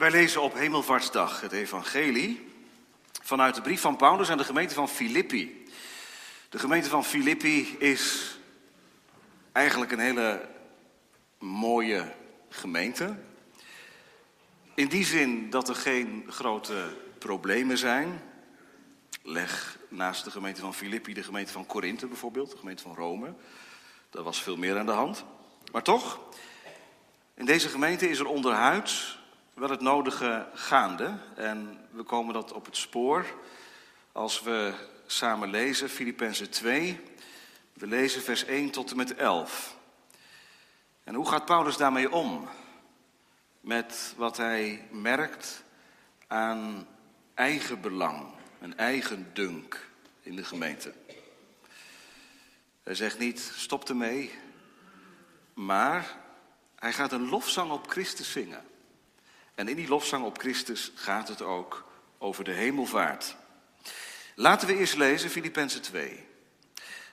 Wij lezen op Hemelvaartsdag het Evangelie vanuit de brief van Paulus aan de gemeente van Filippi. De gemeente van Filippi is eigenlijk een hele mooie gemeente. In die zin dat er geen grote problemen zijn. Leg naast de gemeente van Filippi de gemeente van Korinthe bijvoorbeeld, de gemeente van Rome. Daar was veel meer aan de hand. Maar toch, in deze gemeente is er onderhuid wel het nodige gaande. En we komen dat op het spoor als we samen lezen, Filippenzen 2. We lezen vers 1 tot en met 11. En hoe gaat Paulus daarmee om? Met wat hij merkt aan eigen belang, een eigen dunk in de gemeente. Hij zegt niet, stop ermee, maar hij gaat een lofzang op Christus zingen. En in die lofzang op Christus gaat het ook over de hemelvaart. Laten we eerst lezen Filippenzen 2.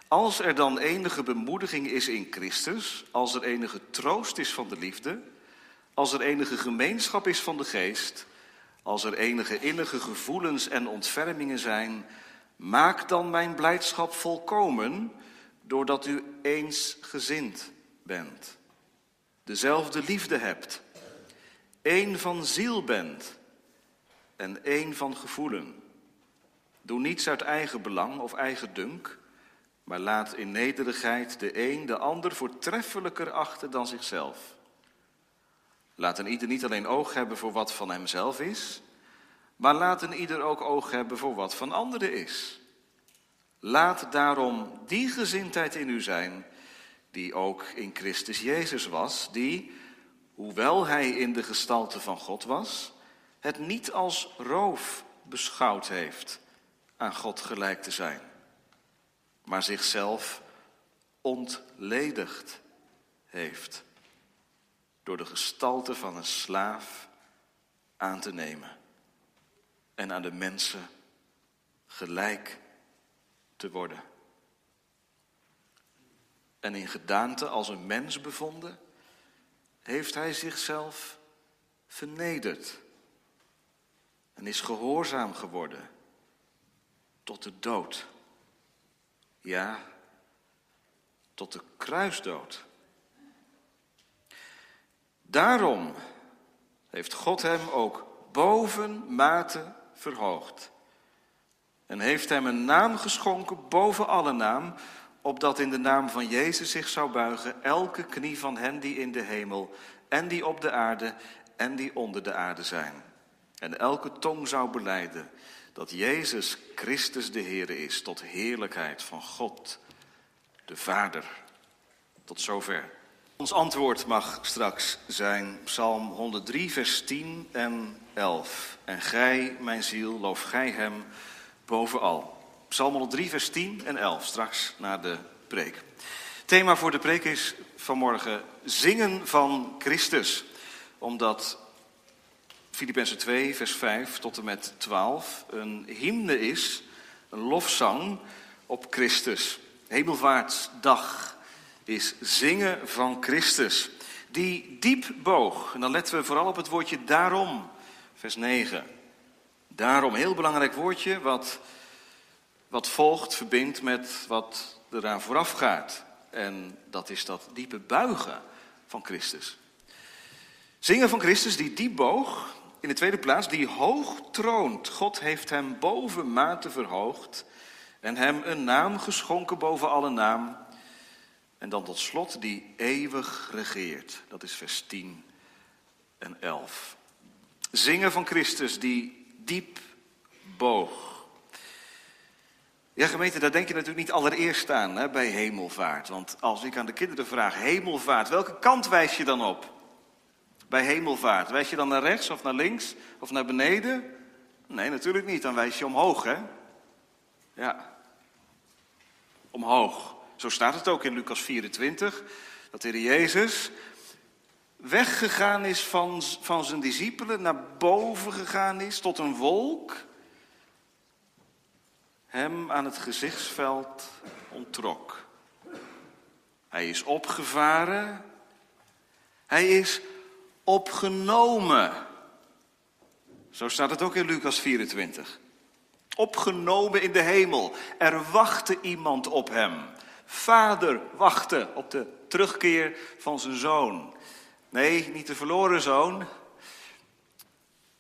Als er dan enige bemoediging is in Christus, als er enige troost is van de liefde, als er enige gemeenschap is van de geest, als er enige innige gevoelens en ontfermingen zijn, maak dan mijn blijdschap volkomen, doordat u eensgezind bent, dezelfde liefde hebt, één van ziel bent en één van gevoelen. Doe niets uit eigen belang of eigen dunk, maar laat in nederigheid de een de ander voortreffelijker achten dan zichzelf. Laat een ieder niet alleen oog hebben voor wat van hemzelf is, maar laat een ieder ook oog hebben voor wat van anderen is. Laat daarom die gezindheid in u zijn, die ook in Christus Jezus was, die, hoewel hij in de gestalte van God was, het niet als roof beschouwd heeft aan God gelijk te zijn, maar zichzelf ontledigd heeft door de gestalte van een slaaf aan te nemen en aan de mensen gelijk te worden. En in gedaante als een mens bevonden, heeft hij zichzelf vernederd en is gehoorzaam geworden tot de dood. Ja, tot de kruisdood. Daarom heeft God hem ook boven mate verhoogd. En heeft hem een naam geschonken boven alle naam, opdat in de naam van Jezus zich zou buigen elke knie van hen die in de hemel en die op de aarde en die onder de aarde zijn. En elke tong zou beleiden dat Jezus Christus de Heer is, tot heerlijkheid van God, de Vader. Tot zover. Ons antwoord mag straks zijn Psalm 103, vers 10 en 11. En gij, mijn ziel, loof gij hem bovenal. Psalm 103, vers 10 en 11, straks na de preek. Thema voor de preek is vanmorgen zingen van Christus. Omdat Filippenzen 2, vers 5 tot en met 12 een hymne is, een lofzang op Christus. Hemelvaartsdag is zingen van Christus. Die diep boog, en dan letten we vooral op het woordje daarom, vers 9. Daarom, heel belangrijk woordje, wat, wat volgt, verbindt met wat eraan vooraf gaat. En dat is dat diepe buigen van Christus. Zingen van Christus die diep boog, in de tweede plaats, die hoog troont. God heeft hem boven mate verhoogd en hem een naam geschonken boven alle naam. En dan tot slot die eeuwig regeert. Dat is vers 10 en 11. Zingen van Christus die diep boog. Ja, gemeente, daar denk je natuurlijk niet allereerst aan hè, bij hemelvaart. Want als ik aan de kinderen vraag, hemelvaart, welke kant wijs je dan op? Bij hemelvaart, wijs je dan naar rechts of naar links of naar beneden? Nee, natuurlijk niet, dan wijs je omhoog, hè? Ja, omhoog. Zo staat het ook in Lucas 24, dat de Heer Jezus weggegaan is van, van zijn discipelen, naar boven gegaan is tot een wolk, hem aan het gezichtsveld onttrok. Hij is opgevaren, hij is opgenomen Zo staat het ook in Lucas 24. Opgenomen in de hemel. Er wachtte iemand op hem. Vader wachtte op de terugkeer van zijn zoon. Nee, niet de verloren zoon,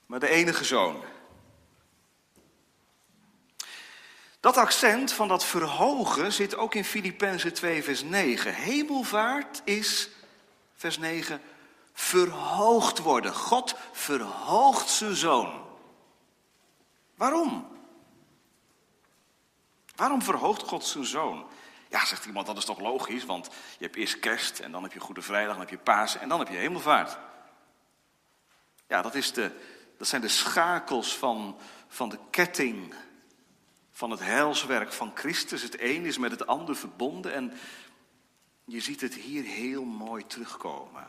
maar de enige zoon. Dat accent van dat verhogen zit ook in Filippenzen 2, vers 9. Hemelvaart is, vers 9, verhoogd worden. God verhoogt zijn zoon. Waarom? Waarom verhoogt God zijn zoon? Ja, zegt iemand, dat is toch logisch, want je hebt eerst kerst en dan heb je Goede Vrijdag, dan heb je Pasen en dan heb je hemelvaart. Ja, dat, is de, dat zijn de schakels van, van de ketting van het heilswerk van Christus. Het een is met het ander verbonden en je ziet het hier heel mooi terugkomen.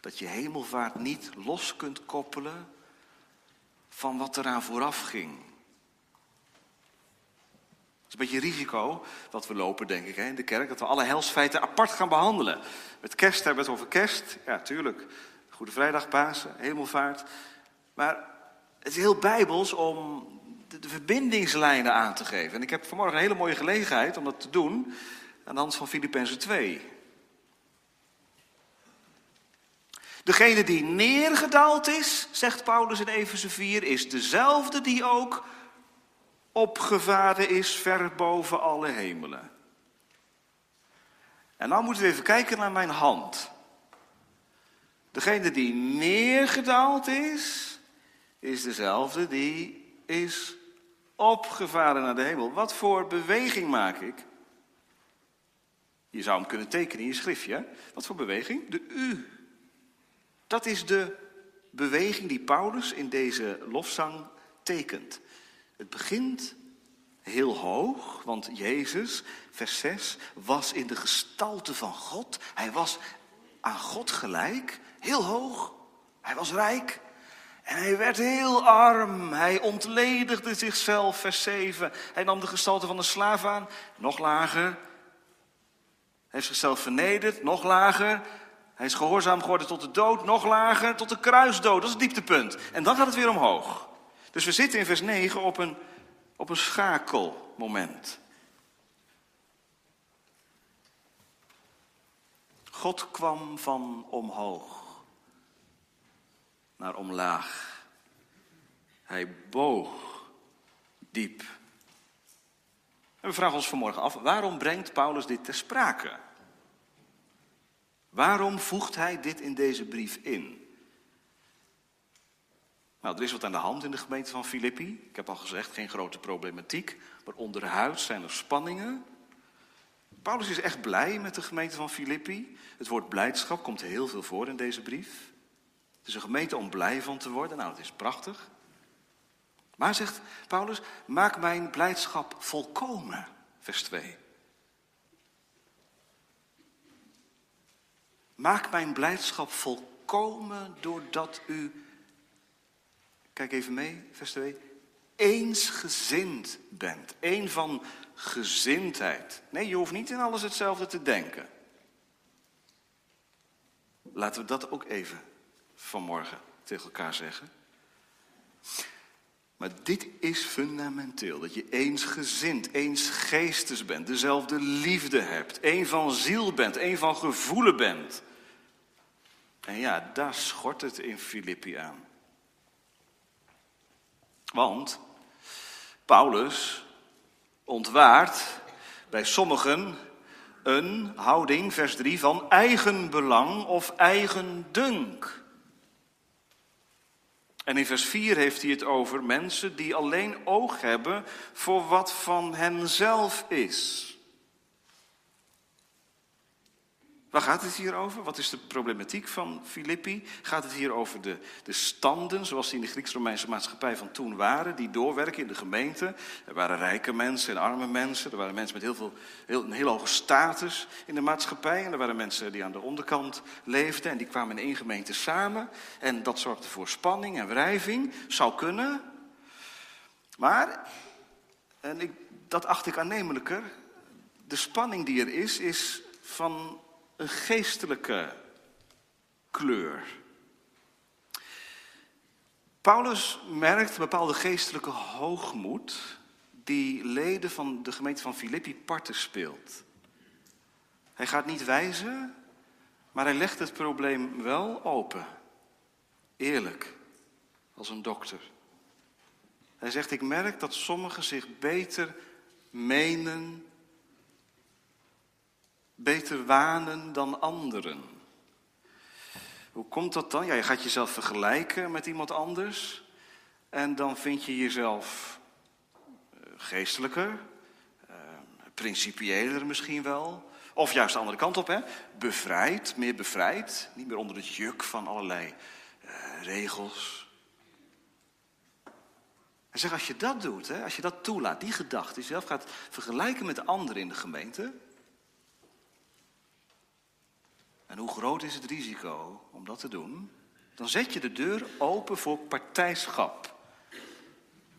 Dat je hemelvaart niet los kunt koppelen van wat eraan vooraf ging is een beetje risico dat we lopen, denk ik, in de kerk. Dat we alle helsfeiten apart gaan behandelen. Met kerst hebben we het over kerst. Ja, tuurlijk. Goede Vrijdag, Pasen, Hemelvaart. Maar het is heel bijbels om de, verbindingslijnen aan te geven. En ik heb vanmorgen een hele mooie gelegenheid om dat te doen. Aan de hand van Filippenzen 2. Degene die neergedaald is, zegt Paulus in Efeze 4, is dezelfde die ook opgevaren is ver boven alle hemelen. En nou moeten we even kijken naar mijn hand. Degene die neergedaald is, is dezelfde die is opgevaren naar de hemel. Wat voor beweging maak ik? Je zou hem kunnen tekenen in je schriftje. Wat voor beweging? De U. Dat is de beweging die Paulus in deze lofzang tekent. Het begint heel hoog, want Jezus, vers 6, was in de gestalte van God. Hij was aan God gelijk, heel hoog. Hij was rijk. En hij werd heel arm. Hij ontledigde zichzelf, vers 7. Hij nam de gestalte van een slaaf aan, nog lager. Hij heeft zichzelf vernederd, nog lager. Hij is gehoorzaam geworden tot de dood, nog lager, tot de kruisdood. Dat is het dieptepunt. En dan gaat het weer omhoog. Dus we zitten in vers 9 op een, op een schakelmoment. God kwam van omhoog naar omlaag. Hij boog diep. En we vragen ons vanmorgen af, waarom brengt Paulus dit ter sprake? Waarom voegt hij dit in deze brief in? Nou, er is wat aan de hand in de gemeente van Filippi. Ik heb al gezegd, geen grote problematiek. Maar onderhuids zijn er spanningen. Paulus is echt blij met de gemeente van Filippi. Het woord blijdschap komt heel veel voor in deze brief. Het is een gemeente om blij van te worden. Nou, dat is prachtig. Maar zegt Paulus, maak mijn blijdschap volkomen. Vers 2. Maak mijn blijdschap volkomen doordat u Kijk even mee, vers 2. Eensgezind bent. Eén van gezindheid. Nee, je hoeft niet in alles hetzelfde te denken. Laten we dat ook even vanmorgen tegen elkaar zeggen. Maar dit is fundamenteel, dat je eensgezind, eens geestes bent, dezelfde liefde hebt, één van ziel bent, één van gevoelen bent. En ja, daar schort het in Filippi aan. Want Paulus ontwaart bij sommigen een houding, vers 3, van eigenbelang of eigendunk. En in vers 4 heeft hij het over mensen die alleen oog hebben voor wat van henzelf is. Waar gaat het hier over? Wat is de problematiek van Filippi? Gaat het hier over de, de standen, zoals die in de Grieks-Romeinse maatschappij van toen waren, die doorwerken in de gemeente? Er waren rijke mensen en arme mensen. Er waren mensen met heel veel, heel, een heel hoge status in de maatschappij. En er waren mensen die aan de onderkant leefden en die kwamen in één gemeente samen. En dat zorgde voor spanning en wrijving. Zou kunnen. Maar, en ik, dat acht ik aannemelijker, de spanning die er is, is van een geestelijke kleur. Paulus merkt een bepaalde geestelijke hoogmoed die leden van de gemeente van Filippi parten speelt. Hij gaat niet wijzen, maar hij legt het probleem wel open. Eerlijk, als een dokter. Hij zegt, ik merk dat sommigen zich beter menen, beter wanen dan anderen. Hoe komt dat dan? Ja, je gaat jezelf vergelijken met iemand anders. En dan vind je jezelf eh, geestelijker, eh, principiëler misschien wel. Of juist de andere kant op, hè? bevrijd, meer bevrijd. Niet meer onder het juk van allerlei uh, regels. En zeg, als je dat doet, hè, als je dat toelaat, die gedachte, jezelf gaat vergelijken met de anderen in de gemeente. En hoe groot is het risico om dat te doen? Dan zet je de deur open voor partijschap.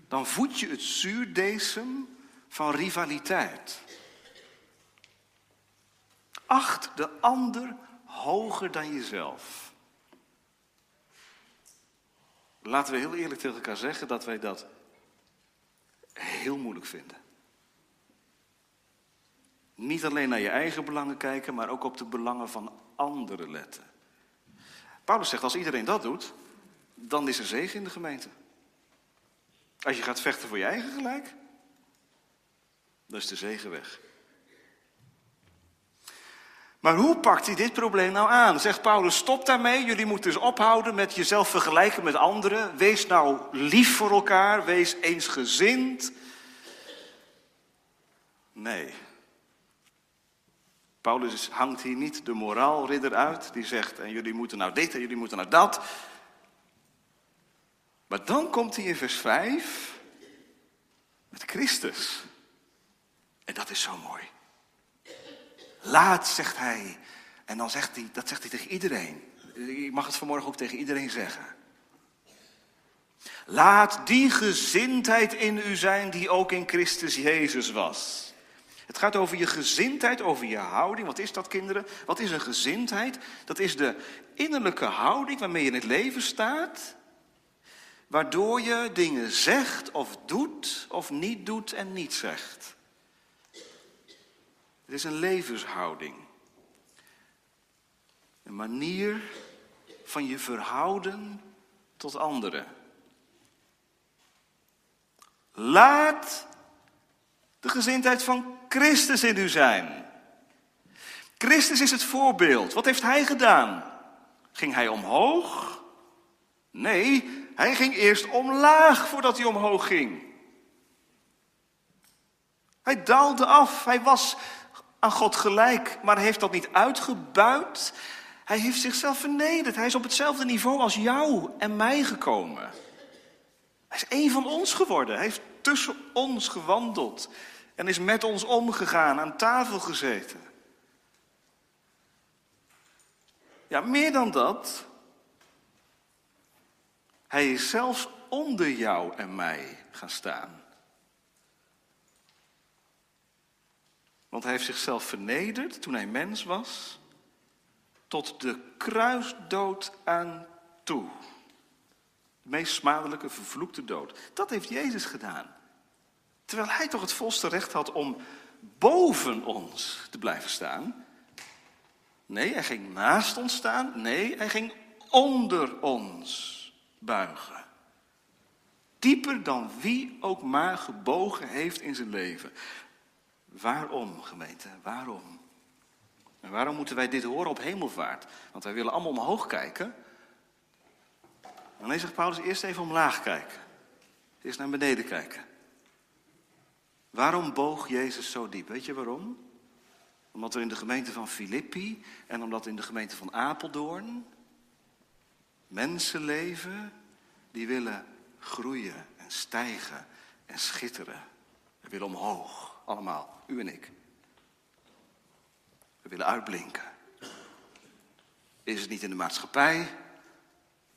Dan voed je het zuurdesem van rivaliteit. Acht de ander hoger dan jezelf. Laten we heel eerlijk tegen elkaar zeggen dat wij dat heel moeilijk vinden. Niet alleen naar je eigen belangen kijken, maar ook op de belangen van anderen letten. Paulus zegt, als iedereen dat doet, dan is er zegen in de gemeente. Als je gaat vechten voor je eigen gelijk, dan is de zegen weg. Maar hoe pakt hij dit probleem nou aan? Zegt Paulus, stop daarmee. Jullie moeten dus ophouden met jezelf vergelijken met anderen. Wees nou lief voor elkaar. Wees eensgezind. Nee. Paulus hangt hier niet de moraalridder uit. Die zegt, en jullie moeten nou dit en jullie moeten nou dat. Maar dan komt hij in vers 5 met Christus. En dat is zo mooi. Laat, zegt hij. En dan zegt hij, dat zegt hij tegen iedereen. Ik mag het vanmorgen ook tegen iedereen zeggen. Laat die gezindheid in u zijn die ook in Christus Jezus was. Het gaat over je gezindheid, over je houding. Wat is dat, kinderen? Wat is een gezindheid? Dat is de innerlijke houding waarmee je in het leven staat. Waardoor je dingen zegt of doet of niet doet en niet zegt. Het is een levenshouding. Een manier van je verhouden tot anderen. Laat de gezindheid van Christus in u zijn. Christus is het voorbeeld. Wat heeft hij gedaan? Ging hij omhoog? Nee, hij ging eerst omlaag voordat hij omhoog ging. Hij daalde af. Hij was aan God gelijk, maar heeft dat niet uitgebuit. Hij heeft zichzelf vernederd. Hij is op hetzelfde niveau als jou en mij gekomen. Hij is één van ons geworden. Hij heeft tussen ons gewandeld en is met ons omgegaan, aan tafel gezeten. Ja, meer dan dat. Hij is zelfs onder jou en mij gaan staan. Want hij heeft zichzelf vernederd toen hij mens was, tot de kruisdood aan toe. De meest smadelijke, vervloekte dood. Dat heeft Jezus gedaan. Terwijl hij toch het volste recht had om boven ons te blijven staan. Nee, hij ging naast ons staan. Nee, hij ging onder ons buigen. Dieper dan wie ook maar gebogen heeft in zijn leven. Waarom, gemeente? Waarom? En waarom moeten wij dit horen op hemelvaart? Want wij willen allemaal omhoog kijken. Dan zegt Paulus eerst even omlaag kijken. Eerst naar beneden kijken. Waarom boog Jezus zo diep? Weet je waarom? Omdat er in de gemeente van Filippi en omdat in de gemeente van Apeldoorn mensen leven die willen groeien en stijgen en schitteren. We willen omhoog, allemaal, u en ik. We willen uitblinken. Is het niet in de maatschappij,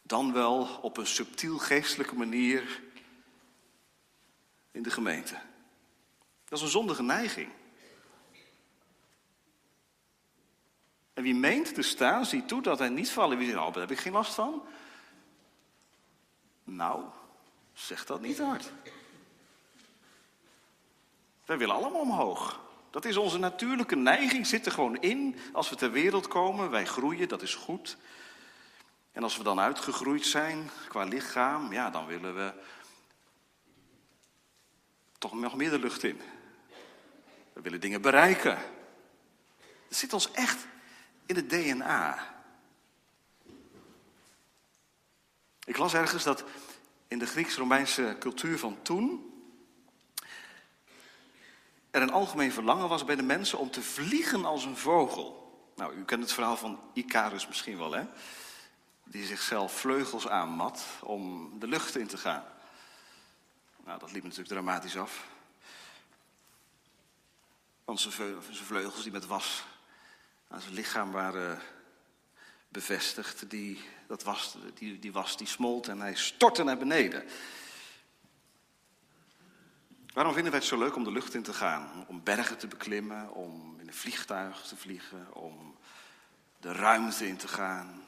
dan wel op een subtiel geestelijke manier in de gemeente. Dat is een zondige neiging. En wie meent te staan, ziet toe dat hij niet vallen. Wie zegt, oh, daar heb ik geen last van. Nou, zeg dat niet hard. Wij willen allemaal omhoog. Dat is onze natuurlijke neiging, zit er gewoon in. Als we ter wereld komen, wij groeien, dat is goed. En als we dan uitgegroeid zijn qua lichaam, ja, dan willen we toch nog meer de lucht in. We willen dingen bereiken. Het zit ons echt in het DNA. Ik las ergens dat in de Grieks-Romeinse cultuur van toen er een algemeen verlangen was bij de mensen om te vliegen als een vogel. Nou, u kent het verhaal van Icarus misschien wel, hè? Die zichzelf vleugels aanmat om de lucht in te gaan. Nou, dat liep natuurlijk dramatisch af. Want zijn vleugels die met was aan zijn lichaam waren bevestigd, die, dat was, die, die was die smolt en hij stortte naar beneden. Waarom vinden wij het zo leuk om de lucht in te gaan? Om bergen te beklimmen, om in een vliegtuig te vliegen, om de ruimte in te gaan,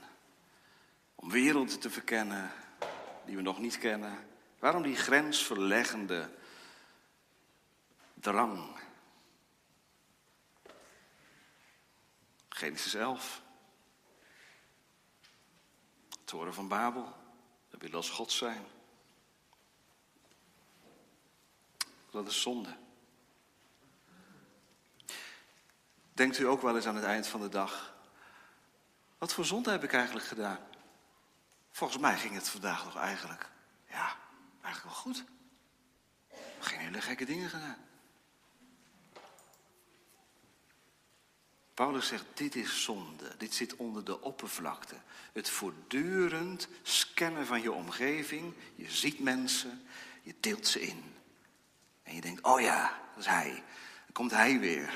om werelden te verkennen die we nog niet kennen. Waarom die grensverleggende drang? Genesis 11. Toren van Babel. We willen als God zijn. Dat is zonde. Denkt u ook wel eens aan het eind van de dag. Wat voor zonde heb ik eigenlijk gedaan? Volgens mij ging het vandaag nog eigenlijk. Ja, eigenlijk wel goed. Geen hele gekke dingen gedaan. Paulus zegt, dit is zonde. Dit zit onder de oppervlakte. Het voortdurend scannen van je omgeving. Je ziet mensen, je deelt ze in. En je denkt, oh ja, dat is hij. Dan komt hij weer.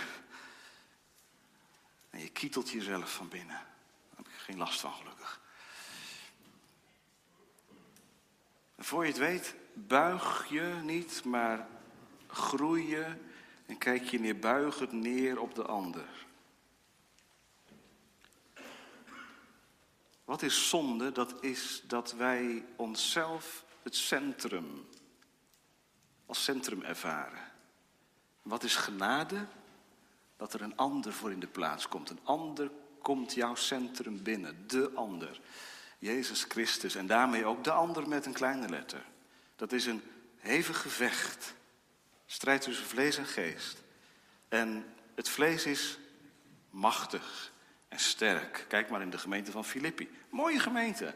En je kietelt jezelf van binnen. Daar heb ik geen last van, gelukkig. En voor je het weet, buig je niet, maar groei je en kijk je neerbuigend neer op de ander. Wat is zonde? Dat is dat wij onszelf het centrum, als centrum ervaren. Wat is genade? Dat er een ander voor in de plaats komt. Een ander komt jouw centrum binnen, de ander. Jezus Christus en daarmee ook de ander met een kleine letter. Dat is een hevig gevecht. Strijd tussen vlees en geest. En het vlees is machtig en sterk. Kijk maar in de gemeente van Filippi. Mooie gemeente.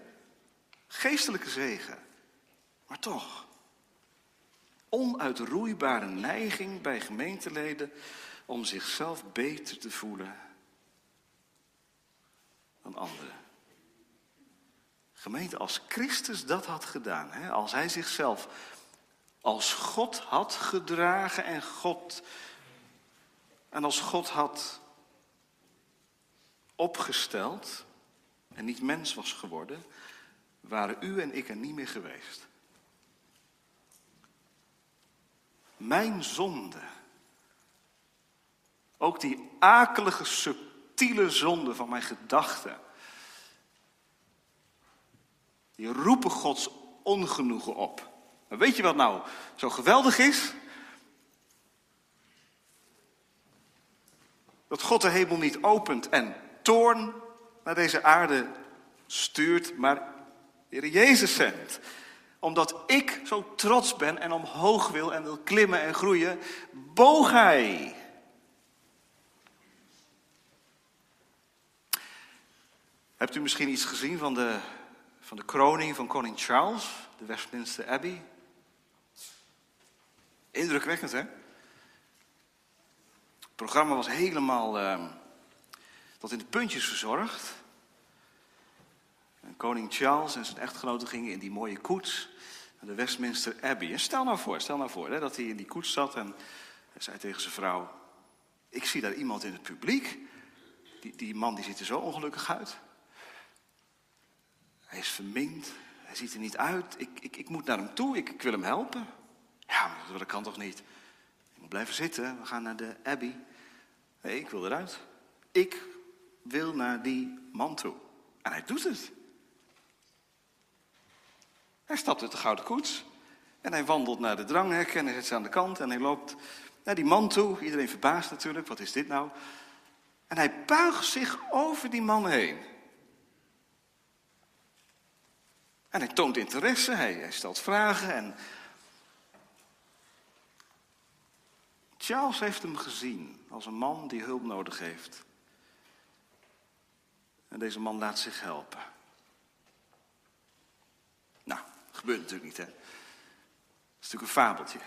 Geestelijke zegen. Maar toch. Onuitroeibare neiging bij gemeenteleden om zichzelf beter te voelen dan anderen. Gemeente, als Christus dat had gedaan, hè, als hij zichzelf als God had gedragen en God en als God had opgesteld en niet mens was geworden, waren u en ik er niet meer geweest. Mijn zonde, ook die akelige, subtiele zonde van mijn gedachten, die roepen Gods ongenoegen op. Maar weet je wat nou zo geweldig is? Dat God de hemel niet opent en toorn naar deze aarde stuurt, maar Heer Jezus zendt. Omdat ik zo trots ben en omhoog wil en wil klimmen en groeien, boog hij. Hebt u misschien iets gezien van de, van de kroning van koning Charles, de Westminster Abbey? Indrukwekkend, hè? Het programma was helemaal uh, tot in de puntjes verzorgd. En koning Charles en zijn echtgenote gingen in die mooie koets naar de Westminster Abbey. En stel nou voor, stel nou voor hè, dat hij in die koets zat en hij zei tegen zijn vrouw... Ik zie daar iemand in het publiek. Die, die man die ziet er zo ongelukkig uit. Hij is verminkt. Hij ziet er niet uit. Ik, ik, ik moet naar hem toe. Ik, ik wil hem helpen. Ja, maar dat kan toch niet? Ik moet blijven zitten. We gaan naar de Abbey. Nee, ik wil eruit. Ik wil naar die man toe. En hij doet het. Hij stapt uit de gouden koets. En hij wandelt naar de dranghek en hij zet ze aan de kant en hij loopt naar die man toe. Iedereen verbaasd natuurlijk, wat is dit nou? En hij buigt zich over die man heen. En hij toont interesse, hij, hij stelt vragen en Charles heeft hem gezien als een man die hulp nodig heeft. En deze man laat zich helpen. Nou, gebeurt natuurlijk niet, hè? Het is natuurlijk een fabeltje.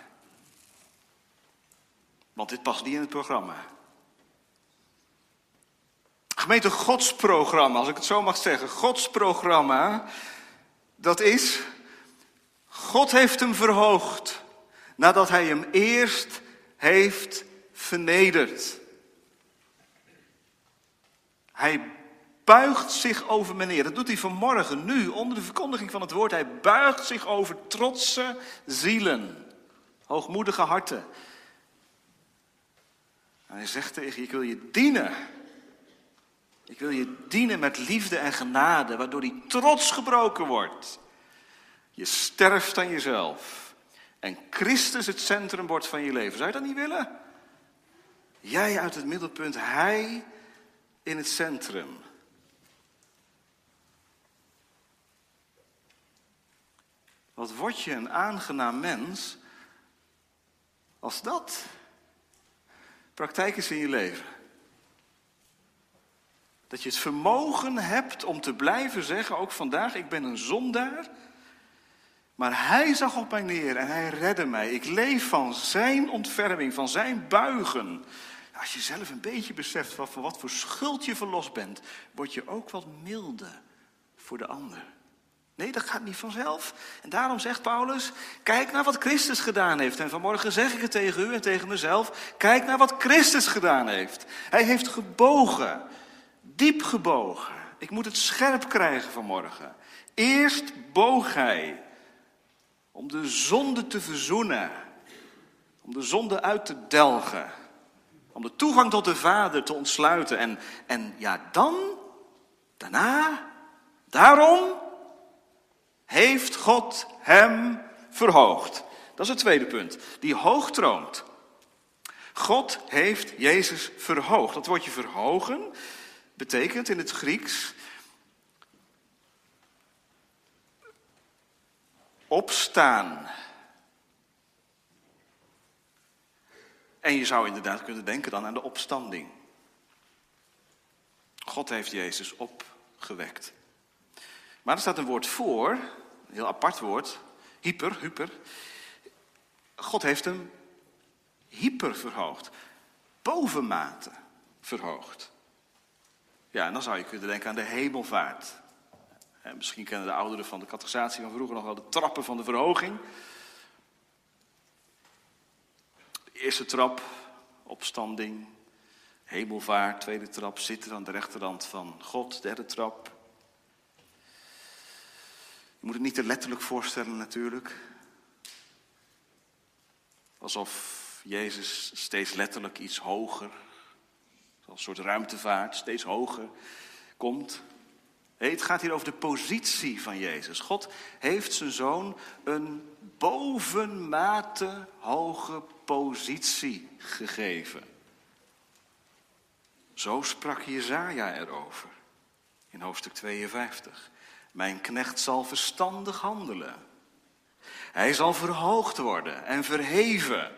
Want dit past niet in het programma. Gemeente Godsprogramma, als ik het zo mag zeggen. Godsprogramma, dat is, God heeft hem verhoogd nadat hij hem eerst heeft vernederd. Hij buigt zich over meneer. Dat doet hij vanmorgen, nu, onder de verkondiging van het woord. Hij buigt zich over trotse zielen, hoogmoedige harten. En hij zegt tegen je, ik wil je dienen. Ik wil je dienen met liefde en genade, waardoor die trots gebroken wordt. Je sterft aan jezelf. En Christus het centrum wordt van je leven. Zou je dat niet willen? Jij uit het middelpunt, Hij in het centrum. Wat word je een aangenaam mens als dat praktijk is in je leven? Dat je het vermogen hebt om te blijven zeggen, ook vandaag, ik ben een zondaar. Maar hij zag op mij neer en hij redde mij. Ik leef van zijn ontferming, van zijn buigen. Als je zelf een beetje beseft van wat voor schuld je verlost bent, word je ook wat milder voor de ander. Nee, dat gaat niet vanzelf. En daarom zegt Paulus, kijk naar wat Christus gedaan heeft. En vanmorgen zeg ik het tegen u en tegen mezelf, kijk naar wat Christus gedaan heeft. Hij heeft gebogen, diep gebogen. Ik moet het scherp krijgen vanmorgen. Eerst boog hij om de zonde te verzoenen, om de zonde uit te delgen, om de toegang tot de Vader te ontsluiten. En, en ja, dan, daarna, daarom heeft God hem verhoogd. Dat is het tweede punt. Die hoog troont. God heeft Jezus verhoogd. Dat woordje verhogen betekent in het Grieks opstaan. En je zou inderdaad kunnen denken dan aan de opstanding. God heeft Jezus opgewekt. Maar er staat een woord voor, een heel apart woord, hyper, hyper. God heeft hem hyper verhoogd, bovenmate verhoogd. Ja, en dan zou je kunnen denken aan de hemelvaart. En misschien kennen de ouderen van de catechisatie van vroeger nog wel de trappen van de verhoging. De eerste trap, opstanding, hemelvaart. Tweede trap, zitten aan de rechterhand van God. Derde trap, je moet het niet te letterlijk voorstellen natuurlijk. Alsof Jezus steeds letterlijk iets hoger, als een soort ruimtevaart, steeds hoger komt. Nee, het gaat hier over de positie van Jezus. God heeft zijn zoon een bovenmate hoge positie gegeven. Zo sprak Jezaja erover in hoofdstuk 52. Mijn knecht zal verstandig handelen. Hij zal verhoogd worden en verheven.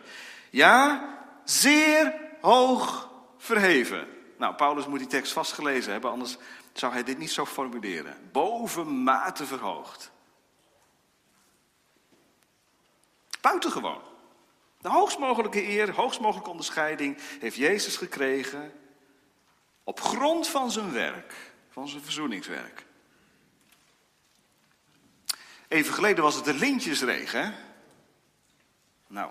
Ja, zeer hoog verheven. Nou, Paulus moet die tekst vastgelezen hebben, anders zou hij dit niet zo formuleren. Bovenmate verhoogd. Buitengewoon. De hoogst mogelijke eer, hoogst mogelijke onderscheiding heeft Jezus gekregen op grond van zijn werk, van zijn verzoeningswerk. Even geleden was het de lintjesregen. Nou,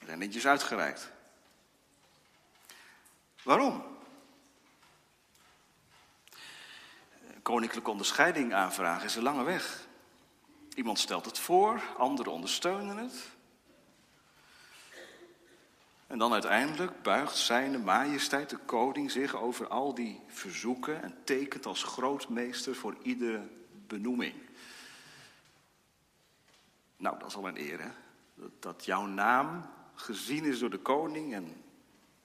er zijn lintjes uitgereikt. Waarom? Koninklijke onderscheiding aanvragen is een lange weg. Iemand stelt het voor, anderen ondersteunen het. En dan uiteindelijk buigt zijn majesteit, de koning, zich over al die verzoeken en tekent als grootmeester voor iedere benoeming. Nou, dat is al een eer, hè? Dat, jouw naam gezien is door de koning en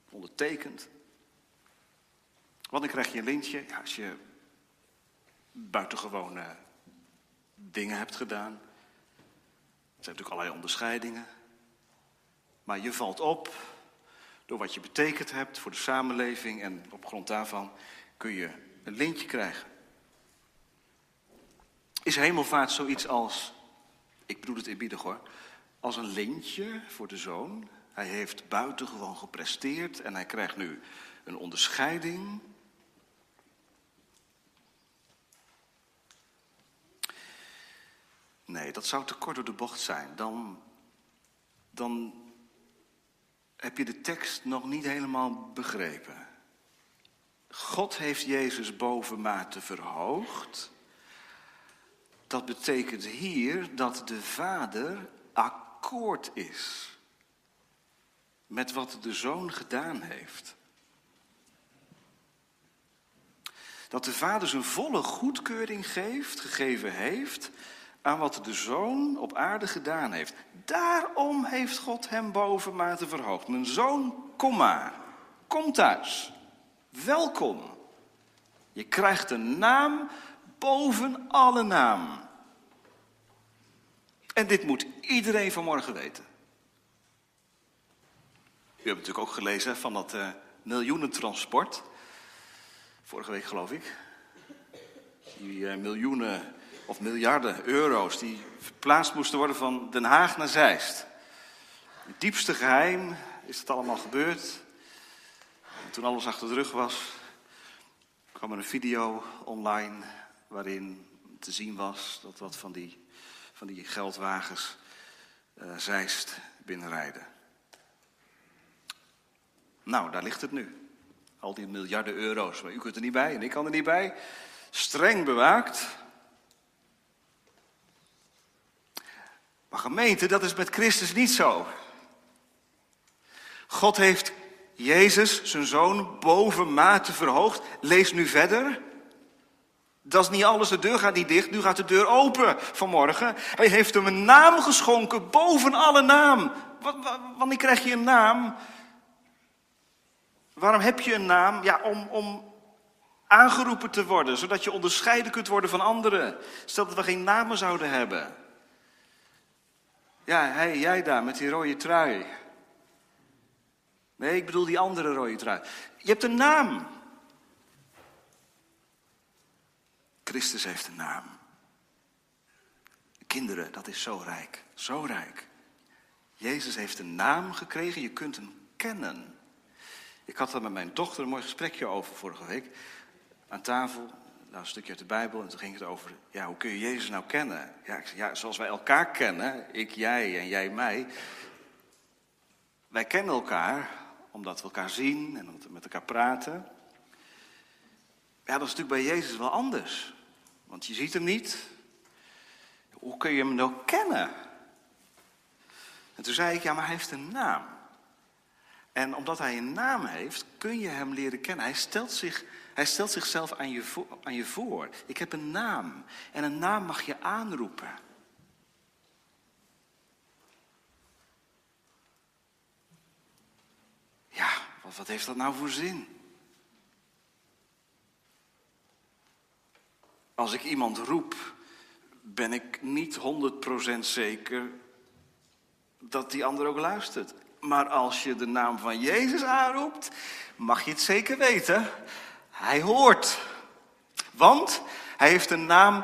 ondertekend. Want dan krijg je een lintje als je buitengewone dingen hebt gedaan. Er zijn natuurlijk allerlei onderscheidingen. Maar je valt op door wat je betekend hebt voor de samenleving en op grond daarvan kun je een lintje krijgen. Is hemelvaart zoiets als, ik bedoel het eerbiedig hoor, als een lintje voor de zoon? Hij heeft buitengewoon gepresteerd en hij krijgt nu een onderscheiding. Nee, dat zou te kort door de bocht zijn. Dan, dan heb je de tekst nog niet helemaal begrepen. God heeft Jezus bovenmate verhoogd. Dat betekent hier dat de Vader akkoord is met wat de Zoon gedaan heeft. Dat de Vader zijn volle goedkeuring geeft, gegeven heeft aan wat de Zoon op aarde gedaan heeft. Daarom heeft God hem bovenmate verhoogd. Mijn zoon, kom maar. Kom thuis. Welkom. Je krijgt een naam boven alle naam. En dit moet iedereen vanmorgen weten. U hebt natuurlijk ook gelezen van dat uh, miljoenentransport. Vorige week geloof ik. Die uh, miljoenen of miljarden euro's die verplaatst moesten worden van Den Haag naar Zeist. Het diepste geheim is het allemaal gebeurd. En toen alles achter de rug was, kwam er een video online waarin te zien was dat wat van die, van die geldwagens uh, Zeist binnenrijden. Nou, daar ligt het nu. Al die miljarden euro's, maar u kunt er niet bij en ik kan er niet bij. Streng bewaakt. Maar gemeente, dat is met Christus niet zo. God heeft Jezus, zijn zoon, boven mate verhoogd. Lees nu verder. Dat is niet alles, de deur gaat niet dicht, nu gaat de deur open vanmorgen. Hij heeft hem een naam geschonken, boven alle naam. Wanneer krijg je een naam? Waarom heb je een naam? Ja, om, om aangeroepen te worden, zodat je onderscheiden kunt worden van anderen. Stel dat we geen namen zouden hebben. Ja, hij, jij daar met die rode trui. Nee, ik bedoel die andere rode trui. Je hebt een naam. Christus heeft een naam. Kinderen, dat is zo rijk, zo rijk. Jezus heeft een naam gekregen, je kunt hem kennen. Ik had er met mijn dochter een mooi gesprekje over vorige week. Aan tafel, nou, een stukje uit de Bijbel. En toen ging het over, ja, hoe kun je Jezus nou kennen? Ja, ik ja, zoals wij elkaar kennen, ik, jij en jij mij. Wij kennen elkaar omdat we elkaar zien en omdat we met elkaar praten. Ja, dat is natuurlijk bij Jezus wel anders. Want je ziet hem niet. Hoe kun je hem nou kennen? En toen zei ik, ja, maar hij heeft een naam. En omdat hij een naam heeft, kun je hem leren kennen. Hij stelt, zich, hij stelt zichzelf aan je, voor, aan je voor. Ik heb een naam. En een naam mag je aanroepen. Ja, wat, wat heeft dat nou voor zin? Als ik iemand roep, ben ik niet 100% zeker dat die ander ook luistert. Maar als je de naam van Jezus aanroept, mag je het zeker weten. Hij hoort. Want hij heeft een naam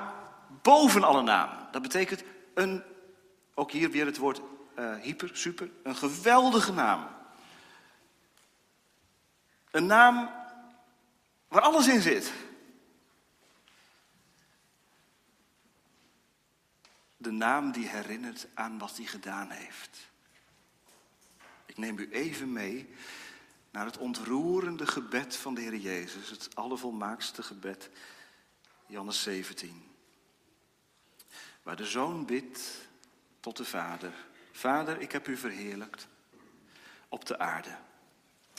boven alle naam. Dat betekent een, ook hier weer het woord uh, hyper, super, een geweldige naam. Een naam waar alles in zit. De naam die herinnert aan wat hij gedaan heeft. Ik neem u even mee naar het ontroerende gebed van de Heer Jezus, het allervolmaakste gebed, Johannes 17. Waar de zoon bidt tot de vader. Vader, ik heb u verheerlijkt op de aarde.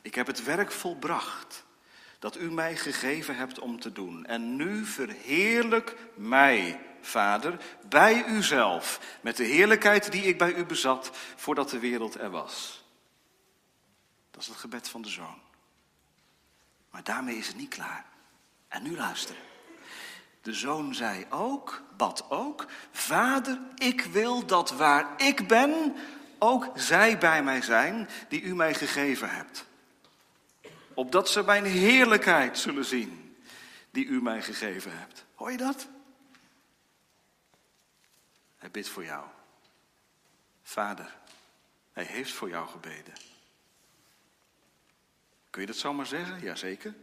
Ik heb het werk volbracht dat u mij gegeven hebt om te doen. En nu verheerlijk mij, Vader, bij uzelf, met de heerlijkheid die ik bij u bezat voordat de wereld er was. Dat is het gebed van de zoon. Maar daarmee is het niet klaar. En nu luisteren. De zoon zei ook, bad ook, Vader, ik wil dat waar ik ben, ook zij bij mij zijn die u mij gegeven hebt. Opdat ze mijn heerlijkheid zullen zien die u mij gegeven hebt. Hoor je dat? Hij bidt voor jou. Vader, hij heeft voor jou gebeden. Kun je dat zomaar zeggen? Jazeker.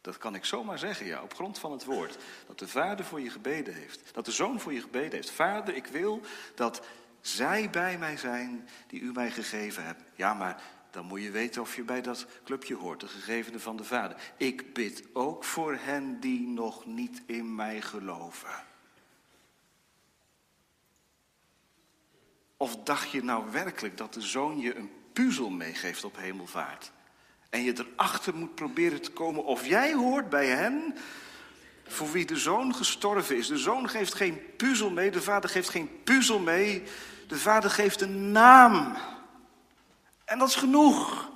Dat kan ik zomaar zeggen, ja, op grond van het woord. Dat de Vader voor je gebeden heeft. Dat de Zoon voor je gebeden heeft. Vader, ik wil dat zij bij mij zijn die u mij gegeven hebt. Ja, maar dan moet je weten of je bij dat clubje hoort, de gegevene van de Vader. Ik bid ook voor hen die nog niet in mij geloven. Of dacht je nou werkelijk dat de zoon je een puzzel meegeeft op hemelvaart? En je erachter moet proberen te komen of jij hoort bij hen voor wie de zoon gestorven is. De zoon geeft geen puzzel mee, de vader geeft geen puzzel mee. De vader geeft een naam. En dat is genoeg.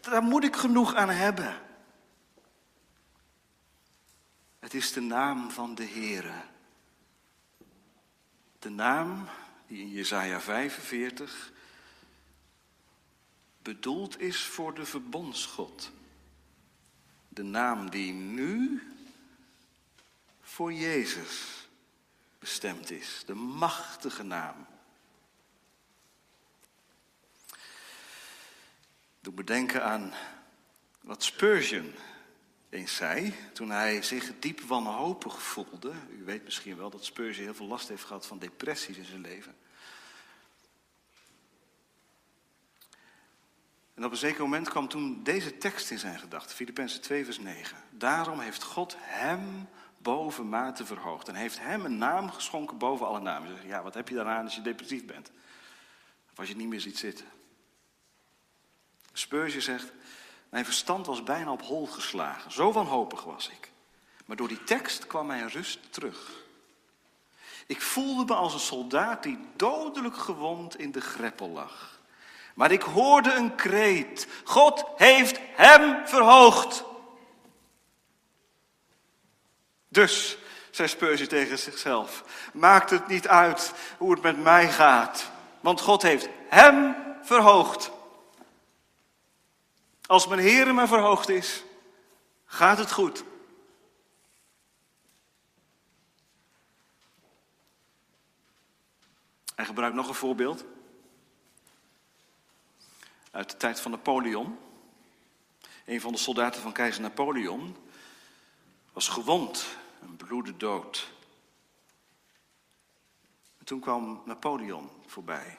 Daar moet ik genoeg aan hebben. Het is de naam van de Heere. De naam die in Jesaja 45 bedoeld is voor de verbondsgod. De naam die nu voor Jezus bestemd is. De machtige naam. Doe me denken aan wat Spurgeon eens zei toen hij zich diep wanhopig voelde. U weet misschien wel dat Spurgeon heel veel last heeft gehad van depressies in zijn leven. En op een zeker moment kwam toen deze tekst in zijn gedachten, Filippenzen 2 vers 9. Daarom heeft God hem boven mate verhoogd en heeft hem een naam geschonken boven alle namen. Ja, wat heb je daaraan als je depressief bent? Of als je niet meer ziet zitten? Spurgeon zegt, mijn verstand was bijna op hol geslagen. Zo wanhopig was ik. Maar door die tekst kwam mijn rust terug. Ik voelde me als een soldaat die dodelijk gewond in de greppel lag. Maar ik hoorde een kreet. God heeft hem verhoogd. Dus, zei Spurgeon tegen zichzelf, maakt het niet uit hoe het met mij gaat. Want God heeft hem verhoogd. Als mijn Heer me verhoogd is, gaat het goed. Hij gebruikt nog een voorbeeld uit de tijd van Napoleon. Een van de soldaten van keizer Napoleon was gewond, een bloedde dood. En toen kwam Napoleon voorbij.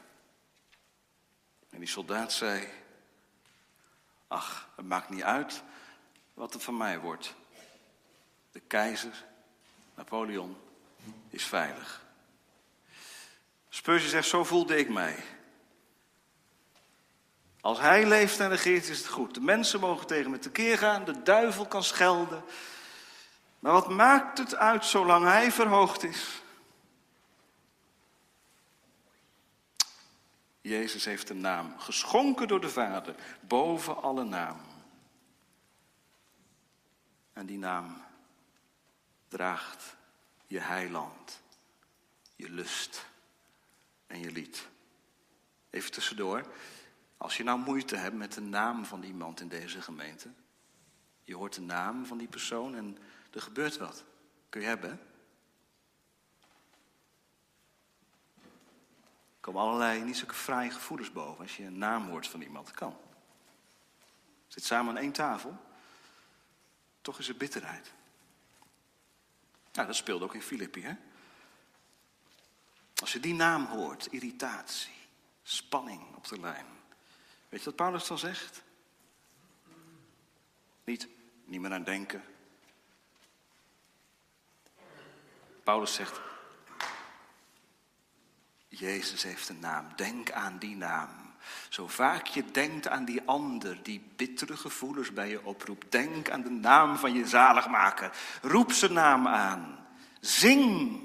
En die soldaat zei: Ach, het maakt niet uit wat er van mij wordt. De keizer, Napoleon, is veilig. Spurgeon zegt: Zo voelde ik mij. Als hij leeft en regeert is het goed. De mensen mogen tegen me tekeer gaan, de duivel kan schelden. Maar wat maakt het uit zolang hij verhoogd is? Jezus heeft een naam, geschonken door de Vader, boven alle naam. En die naam draagt je heiland, je lust en je lied. Even tussendoor. Als je nou moeite hebt met de naam van iemand in deze gemeente. Je hoort de naam van die persoon en er gebeurt wat. Kun je hebben. Komen allerlei niet zulke fraaie gevoelens boven als je een naam hoort van iemand. Kan. Zit samen aan één tafel. Toch is er bitterheid. Nou, dat speelde ook in Filippi, hè? Als je die naam hoort, irritatie, spanning op de lijn. Weet je wat Paulus dan zegt? Niet, niet meer aan denken. Paulus zegt, Jezus heeft een naam. Denk aan die naam. Zo vaak je denkt aan die ander die bittere gevoelens bij je oproept. Denk aan de naam van je zaligmaker. Roep zijn naam aan. Zing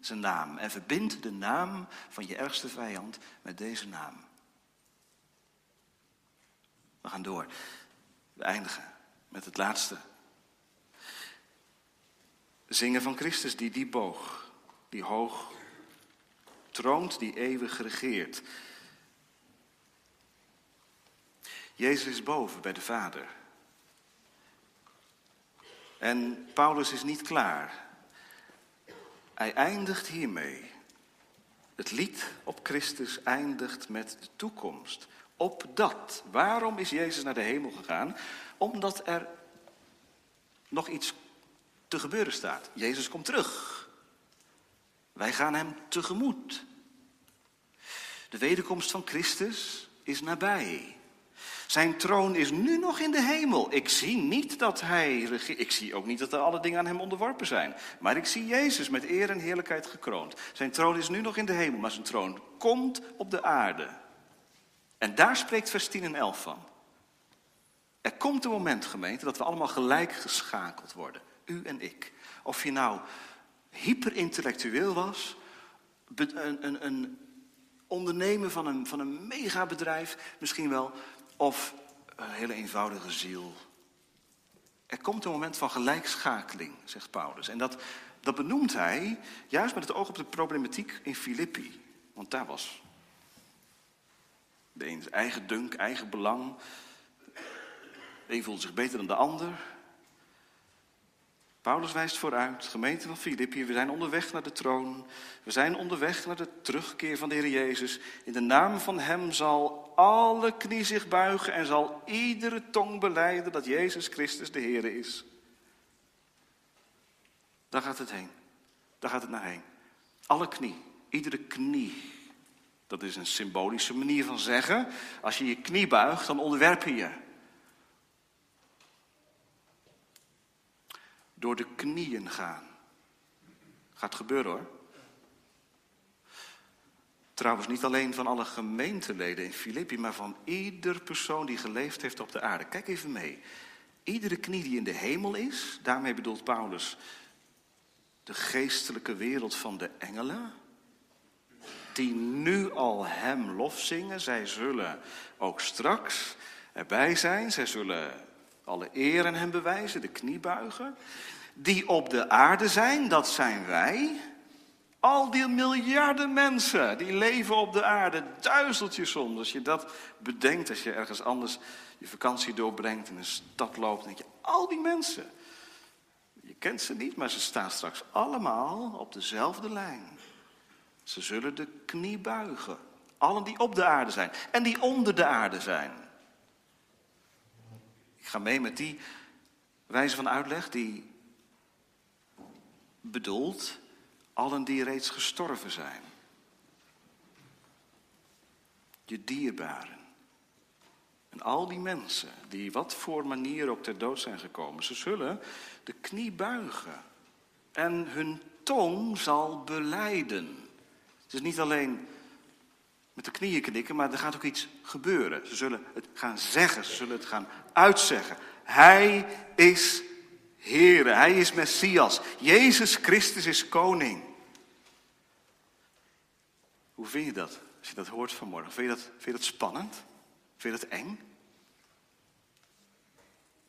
zijn naam en verbind de naam van je ergste vijand met deze naam. We gaan door. We eindigen met het laatste. Zingen van Christus die die boog, die hoog troont, die eeuwig regeert. Jezus is boven bij de Vader. En Paulus is niet klaar. Hij eindigt hiermee. Het lied op Christus eindigt met de toekomst. Op dat. Waarom is Jezus naar de hemel gegaan? Omdat er nog iets te gebeuren staat. Jezus komt terug. Wij gaan hem tegemoet. De wederkomst van Christus is nabij. Zijn troon is nu nog in de hemel. Ik zie niet dat hij Ik zie ook niet dat er alle dingen aan hem onderworpen zijn. Maar ik zie Jezus met eer en heerlijkheid gekroond. Zijn troon is nu nog in de hemel, maar zijn troon komt op de aarde. En daar spreekt vers 10 en 11 van. Er komt een moment, gemeente, dat we allemaal gelijk geschakeld worden. U en ik. Of je nou hyperintellectueel was, een, een, een ondernemer van een, van een megabedrijf misschien wel, of een hele eenvoudige ziel. Er komt een moment van gelijkschakeling, zegt Paulus. En dat, dat benoemt hij juist met het oog op de problematiek in Filippi. Want daar was de een eigen dunk, eigen belang. De een voelde zich beter dan de ander. Paulus wijst vooruit, gemeente van Filippi, we zijn onderweg naar de troon. We zijn onderweg naar de terugkeer van de Heer Jezus. In de naam van Hem zal alle knie zich buigen en zal iedere tong beleiden dat Jezus Christus de Heer is. Daar gaat het heen. Daar gaat het naar heen. Alle knie, iedere knie. Dat is een symbolische manier van zeggen. Als je je knie buigt, dan onderwerp je je. Door de knieën gaan. Gaat gebeuren hoor. Trouwens, niet alleen van alle gemeenteleden in Filippi, maar van ieder persoon die geleefd heeft op de aarde. Kijk even mee. Iedere knie die in de hemel is, daarmee bedoelt Paulus de geestelijke wereld van de engelen, die nu al hem lof zingen. Zij zullen ook straks erbij zijn. Zij zullen alle eer aan hem bewijzen, de knie buigen. Die op de aarde zijn, dat zijn wij. Al die miljarden mensen die leven op de aarde, duizeltjes soms. Als je dat bedenkt, als je ergens anders je vakantie doorbrengt, in een stad loopt, denk je, al die mensen. Je kent ze niet, maar ze staan straks allemaal op dezelfde lijn. Ze zullen de knie buigen. Allen die op de aarde zijn en die onder de aarde zijn. Ik ga mee met die wijze van uitleg die bedoelt allen die reeds gestorven zijn. Je dierbaren. En al die mensen die wat voor manier ook ter dood zijn gekomen, ze zullen de knie buigen. En hun tong zal beleiden. Het is niet alleen met de knieën knikken, maar er gaat ook iets gebeuren. Ze zullen het gaan zeggen, ze zullen het gaan uitzeggen. Hij is Heere, Hij is Messias. Jezus Christus is koning. Hoe vind je dat als je dat hoort vanmorgen? Vind je dat, vind je dat spannend? Vind je dat eng?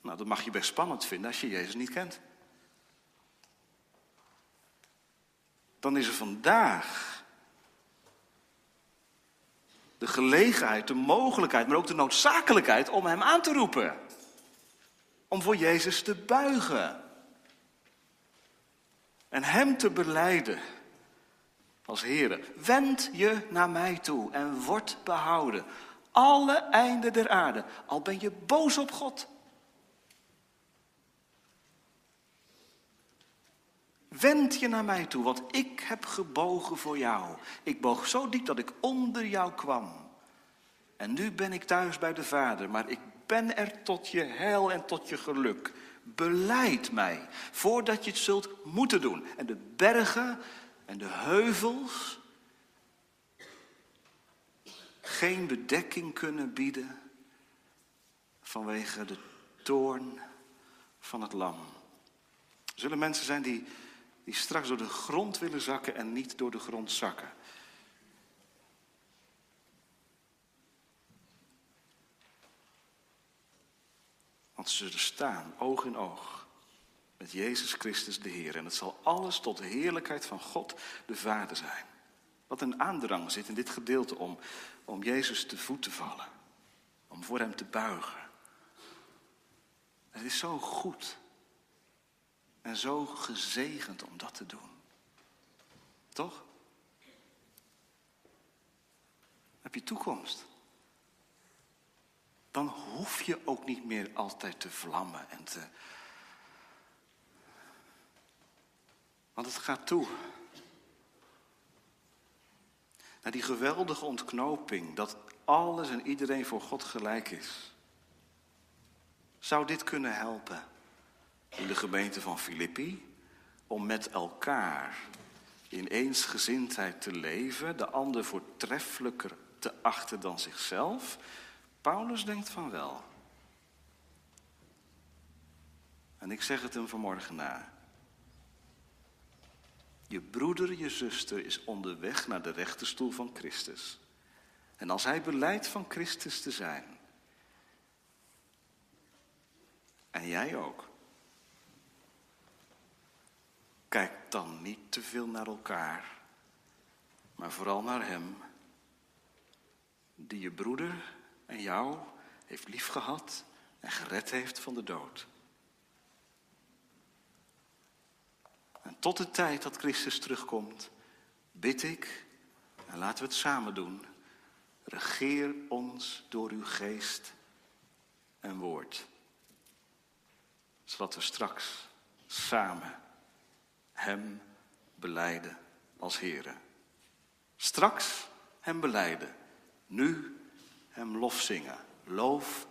Nou, dat mag je best spannend vinden als je Jezus niet kent. Dan is er vandaag de gelegenheid, de mogelijkheid, maar ook de noodzakelijkheid om Hem aan te roepen om voor Jezus te buigen. En Hem te beleiden als Heer. Wend je naar mij toe en word behouden. Alle einden der aarde, al ben je boos op God. Wend je naar mij toe, want ik heb gebogen voor jou. Ik boog zo diep dat ik onder jou kwam. En nu ben ik thuis bij de Vader, maar ik ben er tot je heil en tot je geluk. Beleid mij, voordat je het zult moeten doen. En de bergen en de heuvels geen bedekking kunnen bieden vanwege de toorn van het lam. Er zullen mensen zijn die die straks door de grond willen zakken en niet door de grond zakken. Want ze zullen staan, oog in oog, met Jezus Christus de Heer. En het zal alles tot de heerlijkheid van God de Vader zijn. Wat een aandrang zit in dit gedeelte om, om Jezus te voet te vallen. Om voor Hem te buigen. Het is zo goed. En zo gezegend om dat te doen. Toch? Heb je toekomst? Dan hoef je ook niet meer altijd te vlammen en te. Want het gaat toe. Naar die geweldige ontknoping dat alles en iedereen voor God gelijk is. Zou dit kunnen helpen in de gemeente van Filippi om met elkaar in eensgezindheid te leven, de ander voortreffelijker te achten dan zichzelf? Paulus denkt van wel. En ik zeg het hem vanmorgen na. Je broeder, je zuster is onderweg naar de rechterstoel van Christus. En als hij beleidt van Christus te zijn, en jij ook, kijk dan niet te veel naar elkaar, maar vooral naar Hem, die je broeder en jou heeft liefgehad en gered heeft van de dood. En tot de tijd dat Christus terugkomt, bid ik, en laten we het samen doen, regeer ons door uw geest en woord. Zodat we straks samen Hem beleiden als Here. Straks Hem beleiden, nu Hem lof zingen. Loof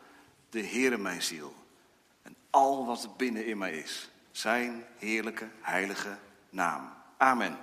de Heere mijn ziel en al wat binnen in mij is zijn heerlijke, heilige naam. Amen.